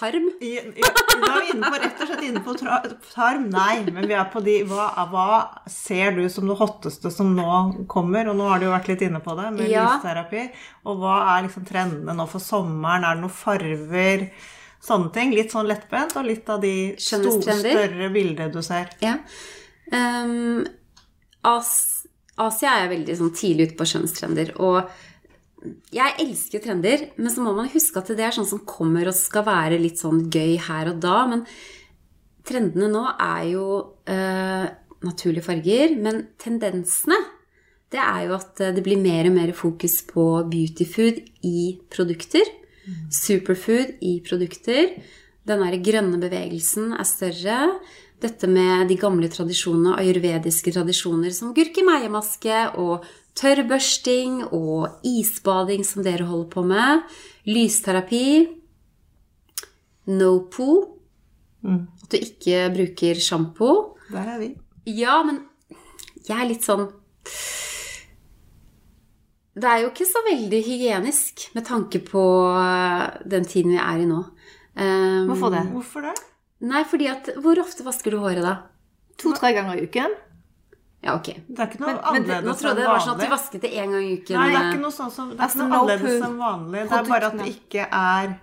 Tarm? i, ja, Da er vi inne på rett og slett inne på tra, tarm. Nei, men vi er på de hva, hva ser du som det hotteste som nå kommer? Og nå har du jo vært litt inne på det med Ja. lysterapi. Og hva er liksom trendene nå for sommeren? Er det noen farver? Sånne ting. Litt sånn lettbent, og litt av de store, større bildene du ser. Ja. Um, As Asia er veldig sånn tidlig ute på skjønnhetstrender. Og jeg elsker trender, men så må man huske at det er sånn som kommer og skal være litt sånn gøy her og da. Men trendene nå er jo uh, naturlige farger. Men tendensene, det er jo at eh, det blir mer og mer fokus på beautyfood i produkter. Superfood i produkter. Den grønne bevegelsen er større. Dette med de gamle tradisjonene, ayurvediske tradisjoner som gurkemeiemaske og tørrbørsting og isbading som dere holder på med. Lysterapi. No poo. At du ikke bruker sjampo. Der er vi. Ja, men jeg er litt sånn Det er jo ikke så veldig hygienisk med tanke på eh, den tiden vi er i nå. Um, Hvorfor det? Hvorfor det? Nei, fordi at Hvor ofte vasker du håret, da? To-tre ganger i uken. Ja, ok. Det er ikke noe Men, men vanlig. nå trodde jeg det var sånn at du vasket det én gang i uken. Nei, det er eh, ikke noe sånn som Det er Altså, ikke noe annerledes enn vanlig. Det er bare at det ikke er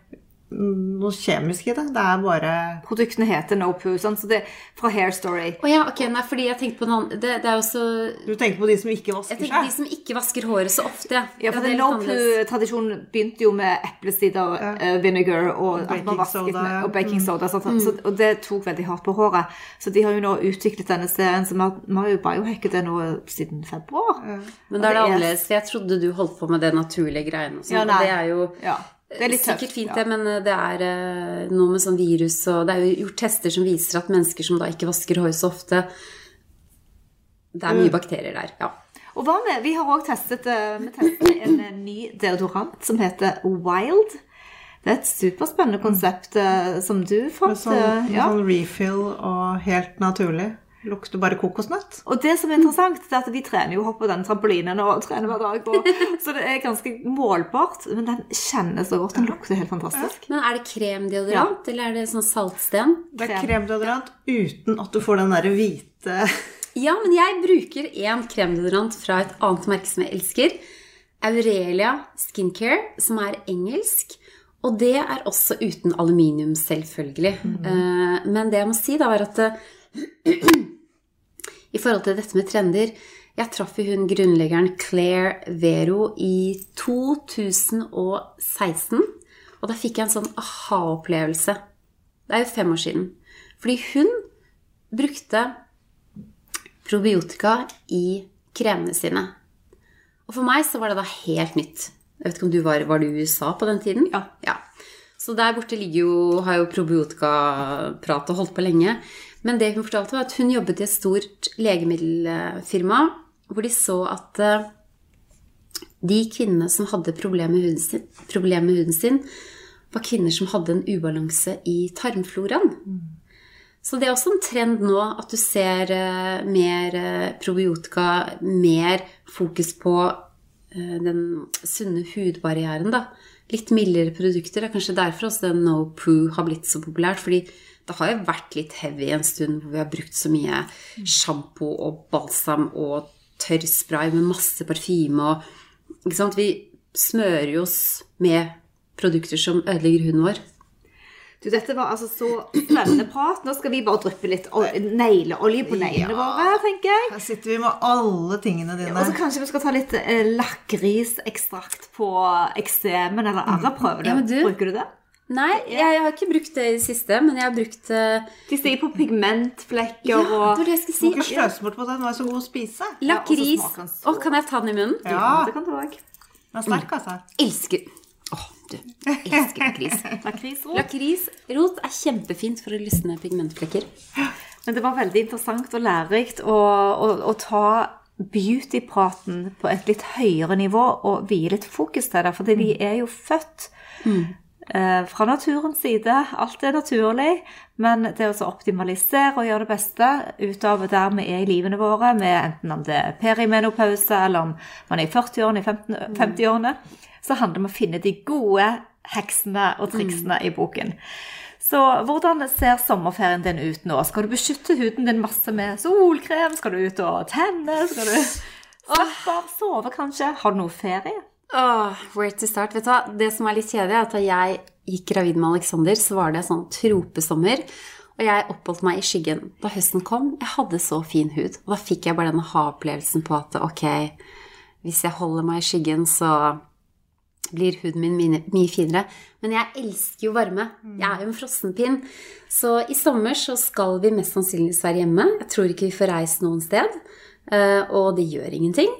noe kjemisk i det. Det er bare Produktene heter No Poo, sånn, så det er fra Hair Story. Oh, ja, ok, nei, fordi jeg tenkte på noen. Det, det er jo så Du tenker på de som ikke vasker seg? Jeg vasker på de som ikke vasker håret så ofte. Ja, for det er den litt No. Poo-tradisjonen begynte jo med eplesider, eh, vinegar og, baking soda, med, og baking soda. sånn, så, og det tok veldig hardt på håret. Så de har jo nå utviklet denne serien, så vi har- jo biohacket det nå siden februar. Men da er det er- annerledes, for jeg trodde du holdt på med det naturlige greiene og sånn. Ja, og det er jo Ja, det er litt tøft. sikkert fint, ja. det, men det er eh, noe med sånn virus og Det er jo gjort tester som viser at mennesker som da ikke vasker hår så ofte Det er Mm. mye bakterier der, ja. Og hva med, vi har også testet, eh, testet en eh, ny deodorant som heter Wild. Det er et superspennende konsept eh, som du fant. Med sånn, eh, ja. sånn refill og helt naturlig. Lukter bare kokosnøtt. Og det som er interessant, det er at vi trener jo hopp på den trampolinen og trener hver dag. Og, så det er ganske målbart, men den kjennes så godt. Den lukter helt fantastisk. Men er det kremdeodorant, eller er det sånn saltsten? Det er Krem. kremdeodorant uten at du får den derre hvite Ja, men jeg bruker en kremdeodorant fra et annet merke som jeg elsker. Aurelia Skincare, som er engelsk. Og det er også uten aluminium, selvfølgelig. Mm. Men det jeg må si, da, var at eh, i forhold til dette med trender Jeg traff jo hun grunnleggeren Claire Vero i 2016. Og da fikk jeg en sånn aha-opplevelse. Det er jo fem år siden. Fordi hun brukte probiotika i kremene sine. Og for meg så var det da helt nytt. Jeg vet ikke om du var, var du i USA på den tiden? Ja. Så der borte ligger jo, har jo probiotikaprat og holdt på lenge. Men det hun fortalte var at hun jobbet i et stort legemiddelfirma hvor de så at eh, de kvinnene som hadde problemer med problem med huden sin var kvinner som hadde en ubalanse i tarmfloraen. Så det er også en trend nå at du ser eh, mer eh, probiotika, mer fokus på den sunne hudbarrieren, da. Litt mildere produkter. Det er kanskje derfor også den No Poo har blitt så populært. fordi det har jo vært litt heavy en stund hvor vi har brukt så mye sjampo og balsam og tørr spray med masse parfyme og ikke sant? Vi smører jo oss med produkter som ødelegger huden vår. Du, dette var altså så spennende prat. Nå skal vi bare dryppe litt ol- negleolje på neglene Ja. våre, tenker jeg. Her sitter vi med alle tingene dine. Og så kanskje vi skal ta litt eh, lakrisekstrakt på eksemen eller arret. Ja, Bruker du det? Nei, jeg, jeg har ikke brukt det i det siste, men jeg har brukt eh, De stiger på pigmentflekker Ja, det og var det jeg skulle Du si. må ikke sløse bort på den, den er så god å spise. Ja, så Lakris. Å, så- kan jeg ta den i munnen? Ja, Det kan du òg. den er sterk, altså. Elsker Å, du. Elsker lakris. Lakrisrot. Lakrisrot er kjempefint for å lysne pigmentflekker. Men det var veldig interessant og lærerikt å, å, å ta beautypraten på et litt høyere nivå og vie litt fokus til det. For vi er jo født eh, fra naturens side. Alt er naturlig. Men det å optimalisere og gjøre det beste ut av der vi er i livene våre, med enten om det er perimenopause, eller om man er i 40-årene, i 50-årene, så handler det om å finne de gode heksene og triksene i boken. Så hvordan ser sommerferien din ut nå? Skal du beskytte huden din masse med solkrem? Skal du ut og tenne? Skal du slappe av? Sove, kanskje? Har du noe ferie? Åh, where to start? Vet du hva? Det som er litt kjedelig, er at da jeg gikk gravid med Alexander, så var det sånn tropesommer. Og jeg oppholdt meg i skyggen. Da høsten kom, jeg hadde så fin hud. Og da fikk jeg bare denne ha-opplevelsen på at ok, hvis jeg holder meg i skyggen, så blir huden min mye finere. Men jeg elsker jo varme. Jeg er jo en frossenpinn. Så i sommer så skal vi mest sannsynligvis være hjemme. Jeg tror ikke vi får reist noen sted. eh, Og det gjør ingenting.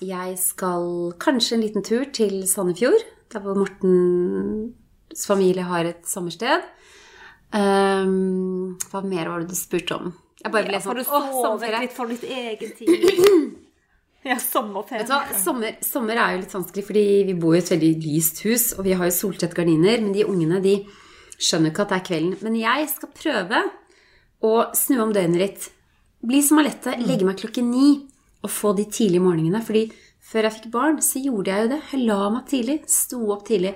Jeg skal kanskje en liten tur til Sandefjord, der hvor Mortens familie har et sommersted. Um, hva mer var det du spurte om? Jeg bare ble ja, sånn Å, sommerferie. litt, for litt egen tid? Ja, sommerferie. Vet du hva? Sommer, sommer er jo litt vanskelig, fordi vi bor i et veldig lyst hus, og vi har jo soltette gardiner, men de ungene de skjønner ikke at det er kvelden. Men jeg skal prøve å snu om døgnet litt. Bli som Alette, legge meg klokken ni og få de tidlige morgenene. Fordi før jeg fikk barn, så gjorde jeg jo det. Jeg la meg tidlig, sto opp tidlig.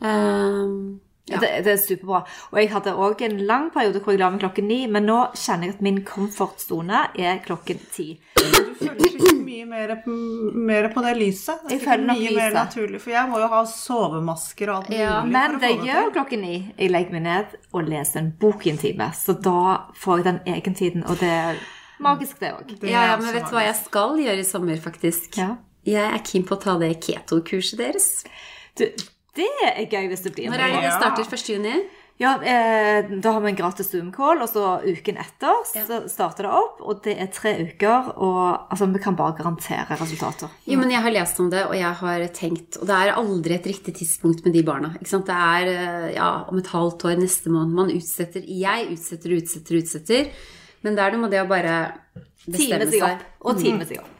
Um, Ja. Det, det er superbra. Og jeg hadde òg en lang periode hvor jeg la meg klokken ni, men nå kjenner jeg at min komfortsone er klokken ti. Du føler ikke mye mer, mer på det lyset. Det Jeg føler nok mye mer naturlig, for jeg må jo ha sovemasker og alt mulig. Ja, Men å det få gjør klokken ni. Jeg legger meg ned og leser en bok i en time. Så da får jeg den egentiden, og det magisk, det òg. Ja, ja, men vet du hva jeg skal gjøre i sommer, faktisk? Ja. Jeg er keen på å ta det keto-kurset deres. Du, det er gøy hvis det blir Når er det det starter? 1. juni? Ja, eh, Da har vi en gratis Zoom-call, og så uken etter så starter det opp. Og det er tre uker, og altså, vi kan bare garantere resultater. Jo, men jeg har lest om det, og jeg har tenkt Og det er aldri et riktig tidspunkt med de barna. Ikke sant? Det er eh, ja, om et halvt år, neste måned. Man utsetter Jeg utsetter, utsetter, utsetter. Men det er noe med det å bare Time bestemme seg seg. opp. Og time seg opp.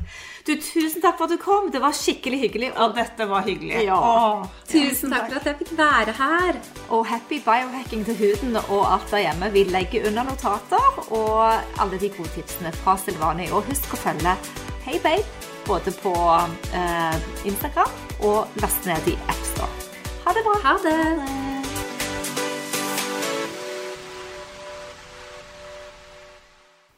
Du, tusen takk for at du kom. Det var skikkelig hyggelig. Og dette var hyggelig. Ja. Åh. Tusen takk for at jeg fikk være her. Og happy biohacking til huden og alt der hjemme. Vi legger under notater og alle de gode tipsene fra Silvani. Og husk å følge Hey Babe både på eh, Instagram og last ned i AppStore. Ha det bra. Ha det.